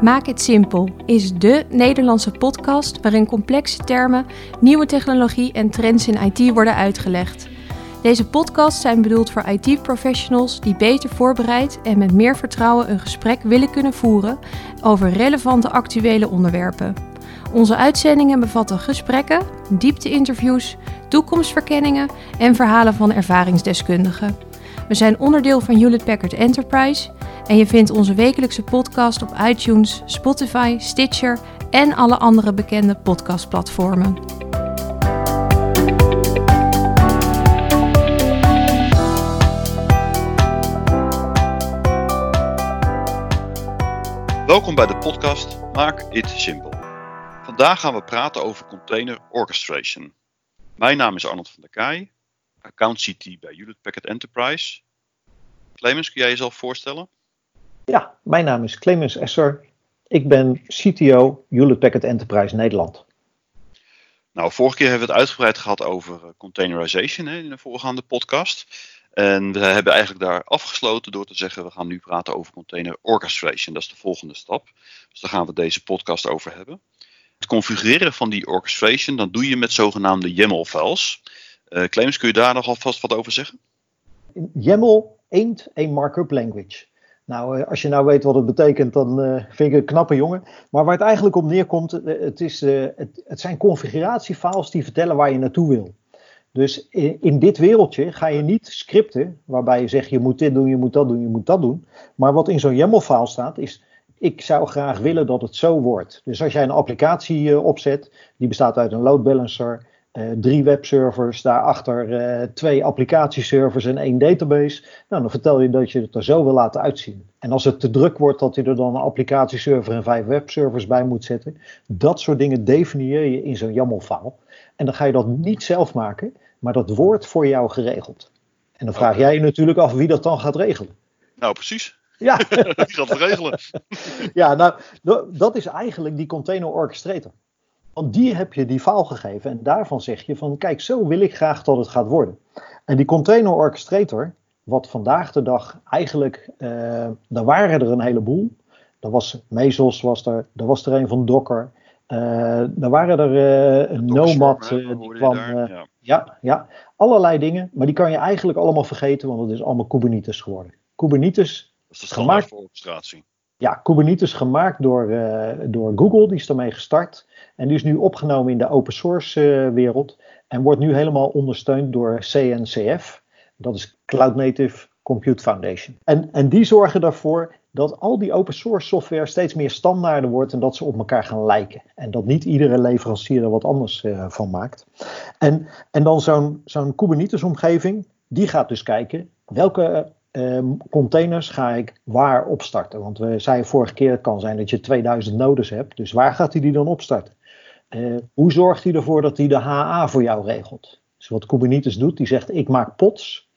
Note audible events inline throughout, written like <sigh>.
Maak het simpel is de Nederlandse podcast waarin complexe termen, nieuwe technologie en trends in IT worden uitgelegd. Deze podcasts zijn bedoeld voor IT-professionals die beter voorbereid en met meer vertrouwen een gesprek willen kunnen voeren over relevante actuele onderwerpen. Onze uitzendingen bevatten gesprekken, diepte-interviews, toekomstverkenningen en verhalen van ervaringsdeskundigen. We zijn onderdeel van Hewlett Packard Enterprise en je vindt onze wekelijkse podcast op iTunes, Spotify, Stitcher en alle andere bekende podcastplatformen. Welkom bij de podcast Maak It Simple. Vandaag gaan we praten over container orchestration. Mijn naam is Arnold van der Kaai, account CT bij Hewlett Packard Enterprise. Clemens, kun jij jezelf voorstellen? Ja, mijn naam is Clemens Esser. Ik ben CTO Hewlett Packard Enterprise Nederland. Nou, vorige keer hebben we het uitgebreid gehad over eh, containerization hè, in de voorgaande podcast. En we hebben eigenlijk daar afgesloten door te zeggen, we gaan nu praten over container orchestration. Dat is de volgende stap. Dus daar gaan we deze podcast over hebben. Het configureren van die orchestration, dat doe je met zogenaamde YAML Uh, Clemens, kun je daar nog alvast wat over zeggen? YAML ain't a markup language. Nou, eh, als je nou weet wat het betekent, dan uh, vind ik een knappe jongen. Maar waar het eigenlijk op neerkomt, het, is, het, zijn configuratiefiles die vertellen waar je naartoe wil. Dus in, in, dit wereldje ga je niet scripten waarbij je zegt je moet dit doen, je moet dat doen, je moet dat doen. Maar wat in zo'n YAML-file staat is ik zou graag willen dat het zo wordt. Dus als jij een applicatie opzet, die bestaat uit een load balancer, uh, drie webservers, daarachter uh, twee applicatieservers en één database. Nou, dan vertel je dat je het er zo wil laten uitzien. En als het te druk wordt, dat je er dan een applicatieserver en vijf webservers bij moet zetten. Dat soort dingen definieer je in zo'n YAML-file. En dan ga je dat niet zelf maken, maar dat wordt voor jou geregeld. En dan vraag jij je natuurlijk af wie dat dan gaat regelen. Nou, precies. Ja. <laughs> Die gaat het regelen. <laughs> ja, nou, dat is eigenlijk die container orchestrator. Want die heb je die file gegeven en daarvan zeg je van kijk, zo wil ik graag dat het gaat worden. En die container orchestrator, wat vandaag de dag eigenlijk, uh, daar waren er een heleboel. Er was Mesos, was er, er was er een van Docker. Uh, er waren er uh, een Nomad, die kwam. Ja. ja. Ja, allerlei dingen. Maar die kan je eigenlijk allemaal vergeten, want het is allemaal Kubernetes geworden. Kubernetes dat is de gemaakt, voor orchestratie. Ja, Kubernetes gemaakt door, uh, door Google, die is daarmee gestart. En die is nu opgenomen in de open source uh, wereld. En wordt nu helemaal ondersteund door CNCF. Dat is Cloud Native Compute Foundation. En, en die zorgen ervoor dat al die open source software steeds meer standaarden wordt en dat ze op elkaar gaan lijken. En dat niet iedere leverancier er wat anders uh, van maakt. En, en dan zo'n zo'n Kubernetes omgeving, die gaat dus kijken welke containers ga ik waar opstarten? Want we zeiden vorige keer, het kan zijn dat je 2000 nodes hebt. Dus waar gaat hij die dan opstarten? Uh, hoe zorgt hij ervoor dat hij de HA voor jou regelt? Dus wat Kubernetes doet, die zegt ik maak pots.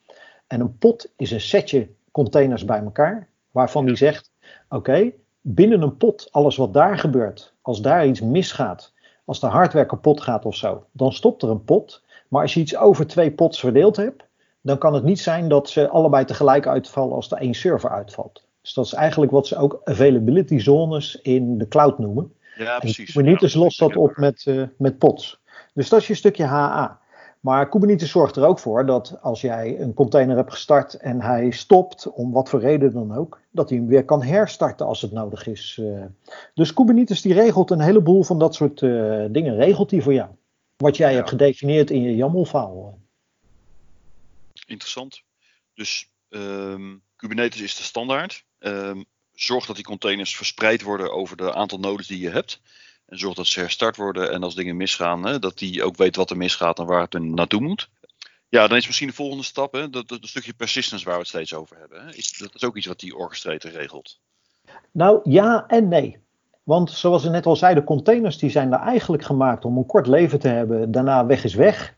En een pot is een setje containers bij elkaar. Waarvan die zegt, oké, okay, binnen een pot, alles wat daar gebeurt, als daar iets misgaat, als de hardware kapot gaat of zo, dan stopt er een pot. Maar als je iets over twee pots verdeeld hebt, dan kan het niet zijn dat ze allebei tegelijk uitvallen als er één server uitvalt. Dus dat is eigenlijk wat ze ook availability zones in de cloud noemen. Ja, precies. En Kubernetes ja, lost dat op met, uh, met pods. Dus dat is je stukje HA. Maar Kubernetes zorgt er ook voor dat als jij een container hebt gestart en hij stopt, om wat voor reden dan ook, dat hij hem weer kan herstarten als het nodig is. Uh, dus Kubernetes die regelt een heleboel van dat soort uh, dingen, regelt hij voor jou. Wat jij ja. hebt gedefinieerd in je YAML-file interessant. Dus um, Kubernetes is de standaard. Um, zorg dat die containers verspreid worden over de aantal nodes die je hebt. En zorg dat ze herstart worden en als dingen misgaan, hè, dat die ook weet wat er misgaat en waar het naartoe moet. Ja, dan is misschien de volgende stap, hè, dat, dat stukje persistence waar we het steeds over hebben. Hè. Is, dat is ook iets wat die orchestrator regelt. Nou ja en nee. Want zoals we net al zeiden, containers die zijn er eigenlijk gemaakt om een kort leven te hebben. Daarna weg is weg.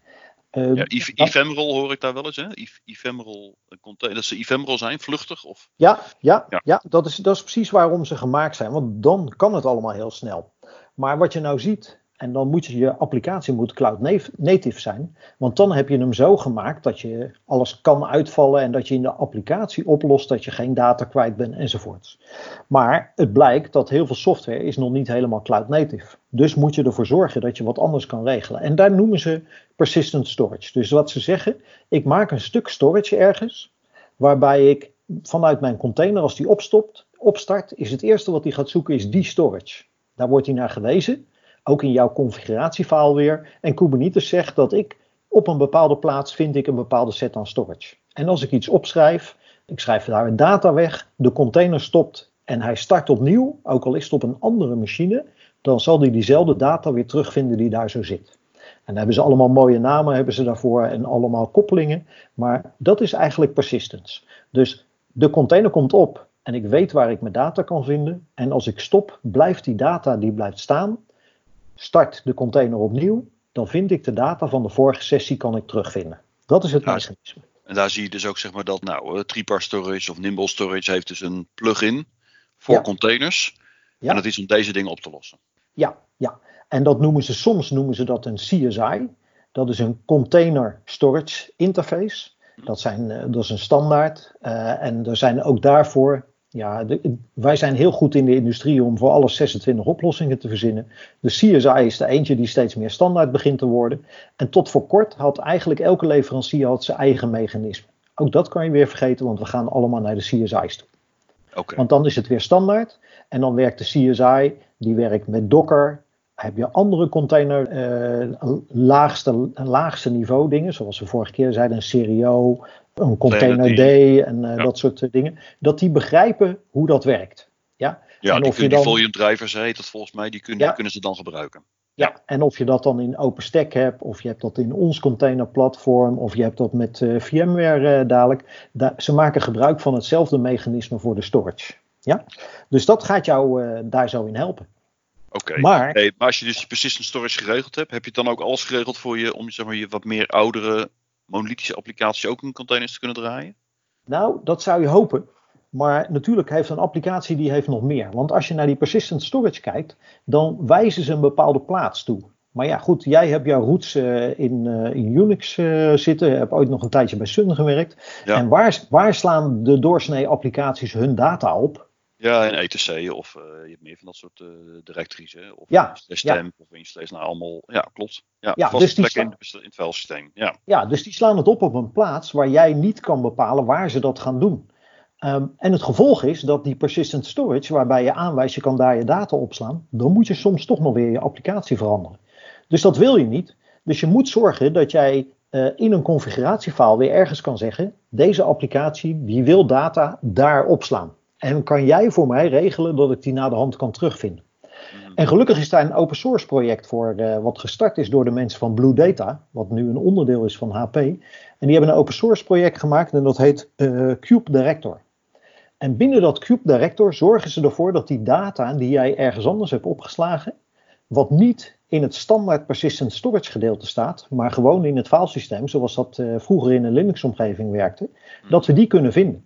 Uh, ja, ephemeral hoor ik daar wel eens, hè? Ephemeral, dat ze ephemeral zijn, vluchtig? Of? Ja, ja, ja. ja dat, is, dat is precies waarom ze gemaakt zijn. Want dan kan het allemaal heel snel. Maar wat je nou ziet, En dan moet je, je applicatie moet cloud native zijn. Want dan heb je hem zo gemaakt dat je alles kan uitvallen en dat je in de applicatie oplost dat je geen data kwijt bent enzovoorts. Maar het blijkt dat heel veel software is nog niet helemaal cloud native. Dus moet je ervoor zorgen dat je wat anders kan regelen. En daar noemen ze persistent storage. Dus wat ze zeggen, ik maak een stuk storage ergens waarbij ik vanuit mijn container, als die opstopt, opstart, is het eerste wat hij gaat zoeken is die storage. Daar wordt hij naar gewezen ook in jouw configuratiefile weer. En Kubernetes zegt dat ik op een bepaalde plaats vind ik een bepaalde set aan storage. En als ik iets opschrijf, ik schrijf daar een data weg, de container stopt en hij start opnieuw, ook al is het op een andere machine, dan zal hij diezelfde data weer terugvinden die daar zo zit. En dan hebben ze allemaal mooie namen hebben ze daarvoor en allemaal koppelingen. Maar dat is eigenlijk persistence. Dus de container komt op en ik weet waar ik mijn data kan vinden. En als ik stop, blijft die data die blijft staan start de container opnieuw, dan vind ik de data van de vorige sessie kan ik terugvinden. Dat is het mechanisme. En daar zie je dus ook zeg maar dat nou, Tripar Storage of Nimble Storage heeft dus een plugin voor containers. Ja. En dat is om deze dingen op te lossen. Ja, ja. En dat noemen ze soms noemen ze dat een CSI. Dat is een Container Storage Interface. Hm. Dat, zijn, eh, dat is een standaard. Uh, en er zijn ook daarvoor ja, wij zijn heel goed in de industrie om voor alle 26 oplossingen te verzinnen. De CSI is de eentje die steeds meer standaard begint te worden. En tot voor kort had eigenlijk elke leverancier had zijn eigen mechanisme. Ook dat kan je weer vergeten, want we gaan allemaal naar de CSI's toe. Okay. Want dan is het weer standaard. En dan werkt de CSI, die werkt met Docker. Heb je andere container, uh, laagste, laagste niveau dingen, zoals we vorige keer zeiden, een Serio, een container D en uh, dat soort eh, dingen, dat die begrijpen hoe dat werkt. Ja, ja en die, of je dan, die volume drivers heet dat volgens mij, die kunnen, kunnen ze dan gebruiken. Ja, en of je dat dan in OpenStack hebt, of je hebt dat in ons containerplatform, of je hebt dat met uh, VMware dadelijk. Da ze maken gebruik van hetzelfde mechanisme voor de storage. Ja? Dus dat gaat jou daar zo in helpen. Oké, maar, maar als je dus persistent storage geregeld hebt, heb je dan ook alles geregeld voor je om zeg maar, je wat meer oudere monolithische applicaties ook in containers te kunnen draaien? Nou, dat zou je hopen. Maar natuurlijk heeft een applicatie die heeft nog meer. Want als je naar die persistent storage kijkt, dan wijzen ze een bepaalde plaats toe. Maar ja, goed, jij hebt jouw roots uh, in, uh, in, Unix uh, zitten. Je hebt ooit nog een tijdje bij Sun gewerkt. En waar, waar slaan de doorsnee applicaties hun data op? Ja, in ETC of uh, je hebt meer van dat soort uh, directories. Hè? Of ja, stem of Installace. Nou, allemaal, ja, klopt. Ja, ja dus die in, in, het filesysteem. Ja. ja, dus die slaan het op op een plaats waar jij niet kan bepalen waar ze dat gaan doen. Um, en het gevolg is dat die persistent storage, waarbij je aanwijst je kan daar je data opslaan, dan moet je soms toch nog weer je applicatie veranderen. Dus dat wil je niet. Dus je moet zorgen dat jij uh, in een configuratiefile weer ergens kan zeggen: deze applicatie die wil data daar opslaan. En kan jij voor mij regelen dat ik die na de hand kan terugvinden? Mhm. En gelukkig is daar een open source project voor, uh, wat gestart is door de mensen van Blue Data, wat nu een onderdeel is van HP. En die hebben een open source project gemaakt en dat heet uh, Cube Director. En binnen dat Cube Director zorgen ze ervoor dat die data die jij ergens anders hebt opgeslagen, wat niet in het standaard persistent storage gedeelte staat, maar gewoon in het filesysteem, zoals dat uh, vroeger in een Linux-omgeving werkte, mhm. dat we die kunnen vinden.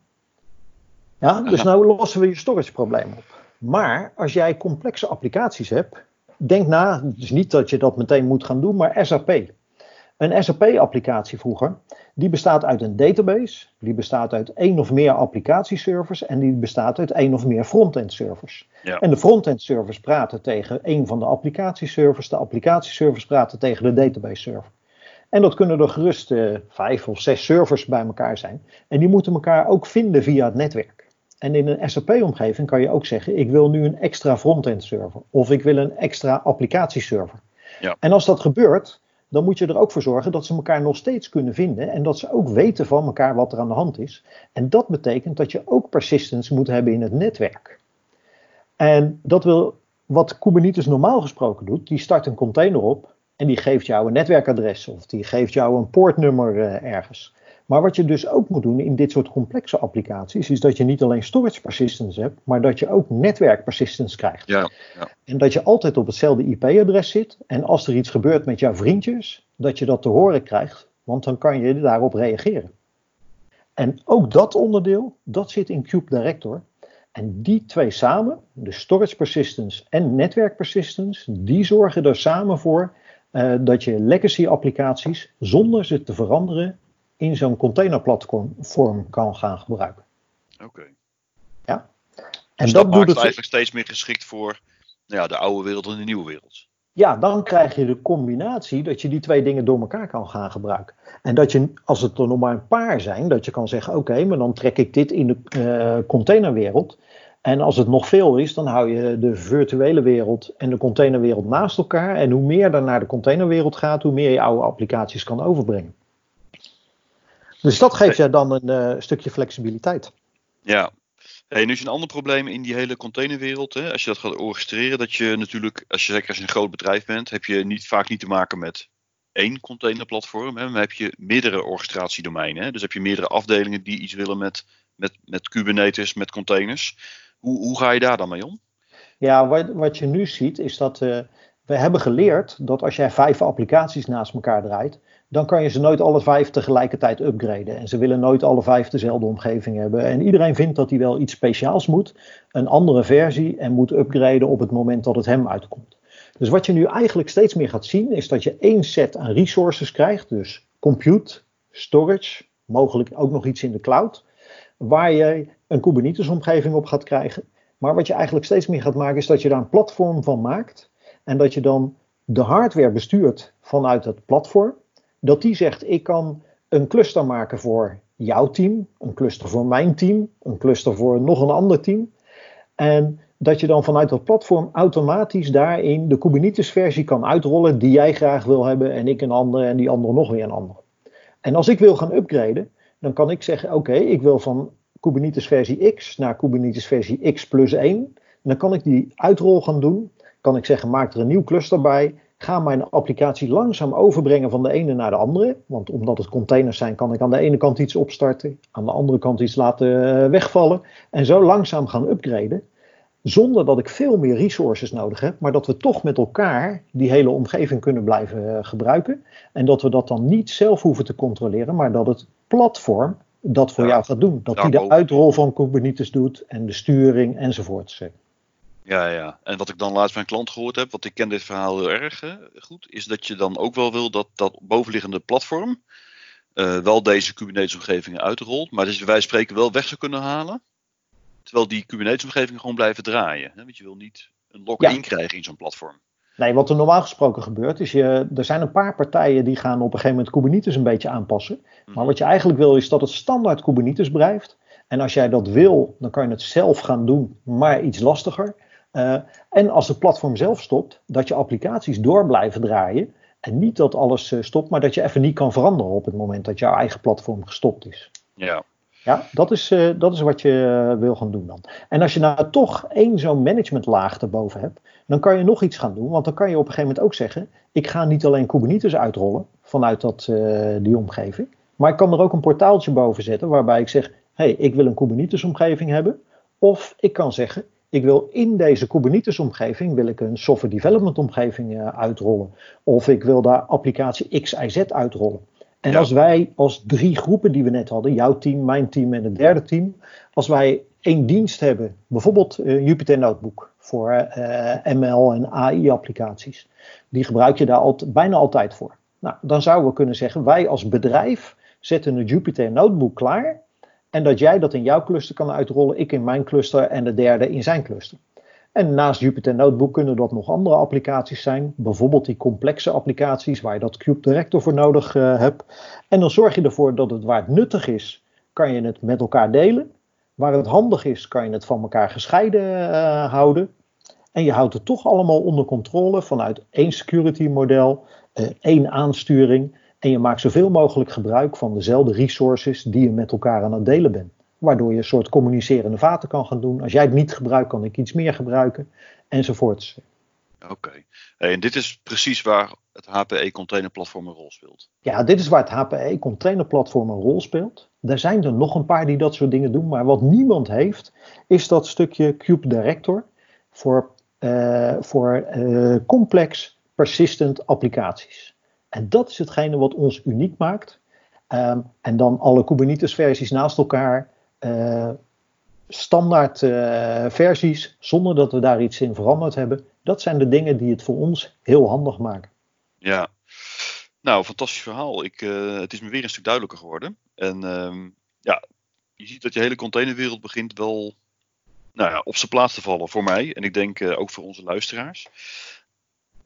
Ja, <laughs> dus nou lossen we je storage probleem op. Maar als jij complexe applicaties hebt, denk na, dus niet dat je dat meteen moet gaan doen, maar SAP. Een SAP-applicatie vroeger, die bestaat uit een database, die bestaat uit één of meer applicatieservers en die bestaat uit één of meer front-end servers. Ja. En de front-end servers praten tegen één van de applicatieservers, de applicatieservers praten tegen de database server. En dat kunnen er gerust uh, vijf of zes servers bij elkaar zijn. En die moeten elkaar ook vinden via het netwerk. En in een SAP-omgeving kan je ook zeggen: ik wil nu een extra front-end server of ik wil een extra applicatieserver. Ja. En als dat gebeurt, dan moet je er ook voor zorgen dat ze elkaar nog steeds kunnen vinden en dat ze ook weten van elkaar wat er aan de hand is. En dat betekent dat je ook persistence moet hebben in het netwerk. En dat wil wat Kubernetes normaal gesproken doet, die start een container op en die geeft jou een netwerkadres of die geeft jou een poortnummer uh, ergens. Maar wat je dus ook moet doen in dit soort complexe applicaties, is dat je niet alleen storage persistence hebt, maar dat je ook netwerk persistence krijgt. Ja, ja. En dat je altijd op hetzelfde IP-adres zit. En als er iets gebeurt met jouw vriendjes, dat je dat te horen krijgt, want dan kan je daarop reageren. En ook dat onderdeel, dat zit in Cube Director. En die twee samen, de storage persistence en netwerk persistence, die zorgen er samen voor uh, dat je legacy applicaties zonder ze te veranderen in zo'n containerplatform kan gaan gebruiken. Oké. Ja. En dus dat, dat maakt het eigenlijk steeds meer geschikt voor nou ja, de oude wereld en de nieuwe wereld. Ja, dan krijg je de combinatie dat je die twee dingen door elkaar kan gaan gebruiken. En dat je, als het er nog maar een paar zijn, dat je kan zeggen: oké, maar dan trek ik dit in de uh, containerwereld. En als het nog veel is, dan hou je de virtuele wereld en de containerwereld naast elkaar. En hoe meer er naar de containerwereld gaat, hoe meer je oude applicaties kan overbrengen. Dus dat geeft je dan een uh, stukje flexibiliteit. Ja, Hey, nu is een ander probleem in die hele containerwereld. Hè, als je dat gaat orchestreren, dat je natuurlijk, als je zeker als je een groot bedrijf bent, heb je niet, vaak niet te maken met één containerplatform, hè, maar heb je meerdere orchestratiedomeinen. Hè. Dus heb je meerdere afdelingen die iets willen met, met, met Kubernetes, met containers. Hoe, hoe ga je daar dan mee om? Ja, wat, wat je nu ziet is dat uh, we hebben geleerd dat als jij vijf applicaties naast elkaar draait, dan kan je ze nooit alle vijf tegelijkertijd upgraden. En ze willen nooit alle vijf dezelfde omgeving hebben. En iedereen vindt dat hij wel iets speciaals moet, een andere versie en moet upgraden op het moment dat het hem uitkomt. Dus wat je nu eigenlijk steeds meer gaat zien, is dat je één set aan resources krijgt, dus compute, storage, mogelijk ook nog iets in de cloud, waar je een Kubernetes-omgeving op gaat krijgen. Maar wat je eigenlijk steeds meer gaat maken, is dat je daar een platform van maakt en dat je dan de hardware bestuurt vanuit het platform dat die zegt: ik kan een cluster maken voor jouw team, een cluster voor mijn team, een cluster voor nog een ander team. En dat je dan vanuit dat platform automatisch daarin de Kubernetes-versie kan uitrollen die jij graag wil hebben en ik een andere en die andere nog weer een andere. En als ik wil gaan upgraden, dan kan ik zeggen: Oké, ik wil van Kubernetes versie X naar Kubernetes versie X plus 1. dan kan ik die uitrol gaan doen. Kan ik zeggen: Maak er een nieuw cluster bij ga mijn applicatie langzaam overbrengen van de ene naar de andere. Want omdat het containers zijn, kan ik aan de ene kant iets opstarten, aan de andere kant iets laten eh, wegvallen. En zo langzaam gaan upgraden. Zonder dat ik veel meer resources nodig heb, maar dat we toch met elkaar die hele omgeving kunnen blijven eh, gebruiken. En dat we dat dan niet zelf hoeven te controleren, maar dat het platform dat voor jou gaat doen. Dat die de uitrol van Kubernetes doet en de sturing enzovoorts. Ja, ja. En wat ik dan laatst bij een klant gehoord heb, want ik ken dit verhaal heel erg goed, is dat je dan ook wel wil dat dat bovenliggende platform uh, wel deze Kubernetes-omgevingen uitrolt, maar dus wij spreken wel weg zou kunnen halen, terwijl die Kubernetes-omgevingen gewoon blijven draaien. Hè? Want je wil niet een lock-in krijgen in zo'n platform. Nee, wat er normaal gesproken gebeurt, is je, er zijn een paar partijen die gaan op een gegeven moment Kubernetes een beetje aanpassen. Maar mhm. wat je eigenlijk wil is dat het standaard Kubernetes blijft. En als jij dat wil, dan kan je het zelf gaan doen, maar iets lastiger. Uh, en als het platform zelf stopt, dat je applicaties door blijven draaien. En niet dat alles uh, stopt, maar dat je even niet kan veranderen op het moment dat jouw eigen platform gestopt is. Ja. Ja, dat is, uh, dat is wat je wil gaan doen dan. En als je nou toch één zo'n managementlaag erboven hebt, dan kan je nog iets gaan doen. Want dan kan je op een gegeven moment ook zeggen: ik ga niet alleen Kubernetes uitrollen vanuit dat, die omgeving. Maar ik kan er ook een portaaltje boven zetten waarbij ik zeg: hé, hey, ik wil een Kubernetes omgeving hebben. Of ik kan zeggen: ik wil in deze Kubernetes-omgeving wil ik een software development omgeving uh, uitrollen. Of ik wil daar applicatie X, Y, Z uitrollen. En als wij als drie groepen die we net hadden, jouw team, mijn team en het derde team, als wij één dienst hebben, bijvoorbeeld uh, Jupyter Notebook voor uh, eh, ML en AI applicaties, die gebruik je daar altijd, bijna altijd voor. Nou, dan zouden we kunnen zeggen, wij als bedrijf zetten een Jupyter Notebook klaar en dat jij dat in jouw cluster kan uitrollen, ik in mijn cluster en de derde in zijn cluster. En naast Jupyter Notebook kunnen dat nog andere applicaties zijn. Bijvoorbeeld die complexe applicaties waar je dat Cube Director voor nodig uh, hebt. En dan zorg je ervoor dat het waar het nuttig is, kan je het met elkaar delen. Waar het handig is, kan je het van elkaar gescheiden uh, houden. En je houdt het toch allemaal onder controle vanuit één security model, uh, één aansturing. En je maakt zoveel mogelijk gebruik van dezelfde resources die je met elkaar aan het delen bent. Waardoor je een soort communicerende vaten kan gaan doen. Als jij het niet gebruikt, kan ik iets meer gebruiken. Enzovoorts. Oké. En dit is precies waar het HPE containerplatform een rol speelt. Ja, dit is waar het HPE containerplatform een rol speelt. Er zijn er nog een paar die dat soort dingen doen. Maar wat niemand heeft, is dat stukje Cube Director voor, uh, voor uh, complex persistent applicaties. En dat is hetgene wat ons uniek maakt. Um, en dan alle Kubernetes-versies naast elkaar uh, standaard versies zonder dat we daar iets in veranderd hebben. Dat zijn de dingen die het voor ons heel handig maken. Ja, nou, fantastisch verhaal. Ik, het is me weer een stuk duidelijker geworden. En ehm, ja, je ziet dat je hele containerwereld begint wel nou ja, op zijn plaats te vallen voor mij. En ik denk ook voor onze luisteraars.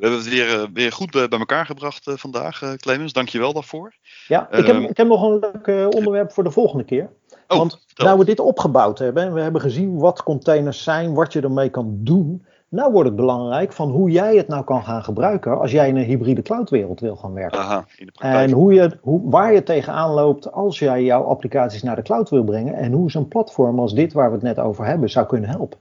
We hebben het weer, eh, weer goed bij elkaar gebracht eh, vandaag, uh, Clemens. Dank je wel daarvoor. Ja, ik heb, ehm, ik heb nog een leuk onderwerp voor de volgende keer. Oh, Want nou we dit opgebouwd hebben en we hebben gezien wat containers zijn, wat je ermee kan doen. Nou wordt het belangrijk van hoe jij het nou kan gaan gebruiken als jij in een hybride cloudwereld wil gaan werken. Aha, in de praktijk. En hoe je, hoe, waar je tegenaan loopt als jij jouw applicaties naar de cloud wil brengen. En hoe zo'n platform als dit waar we het net over hebben zou kunnen helpen.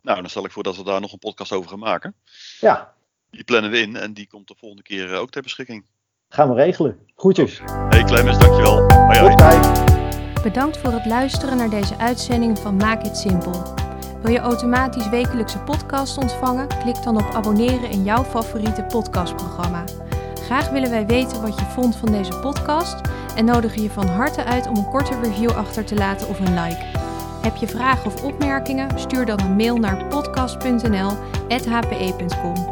Nou, dan stel ik voor dat we daar nog een podcast over gaan maken. Ja, die plannen we in en die komt de volgende keer eh, ook ter beschikking. Gaan we regelen. Groetjes. Hey Clemens, dankjewel. Hoi, hoi. Bedankt voor het luisteren naar deze uitzending van Maak het Simpel. Wil je automatisch wekelijkse podcast ontvangen? Klik dan op abonneren in jouw favoriete podcastprogramma. Graag willen wij weten wat je vond van deze podcast en nodigen je van harte uit om een korte review achter te laten of een like. Heb je vragen of opmerkingen? Stuur dan een mail naar podcast.nl.hpe.com.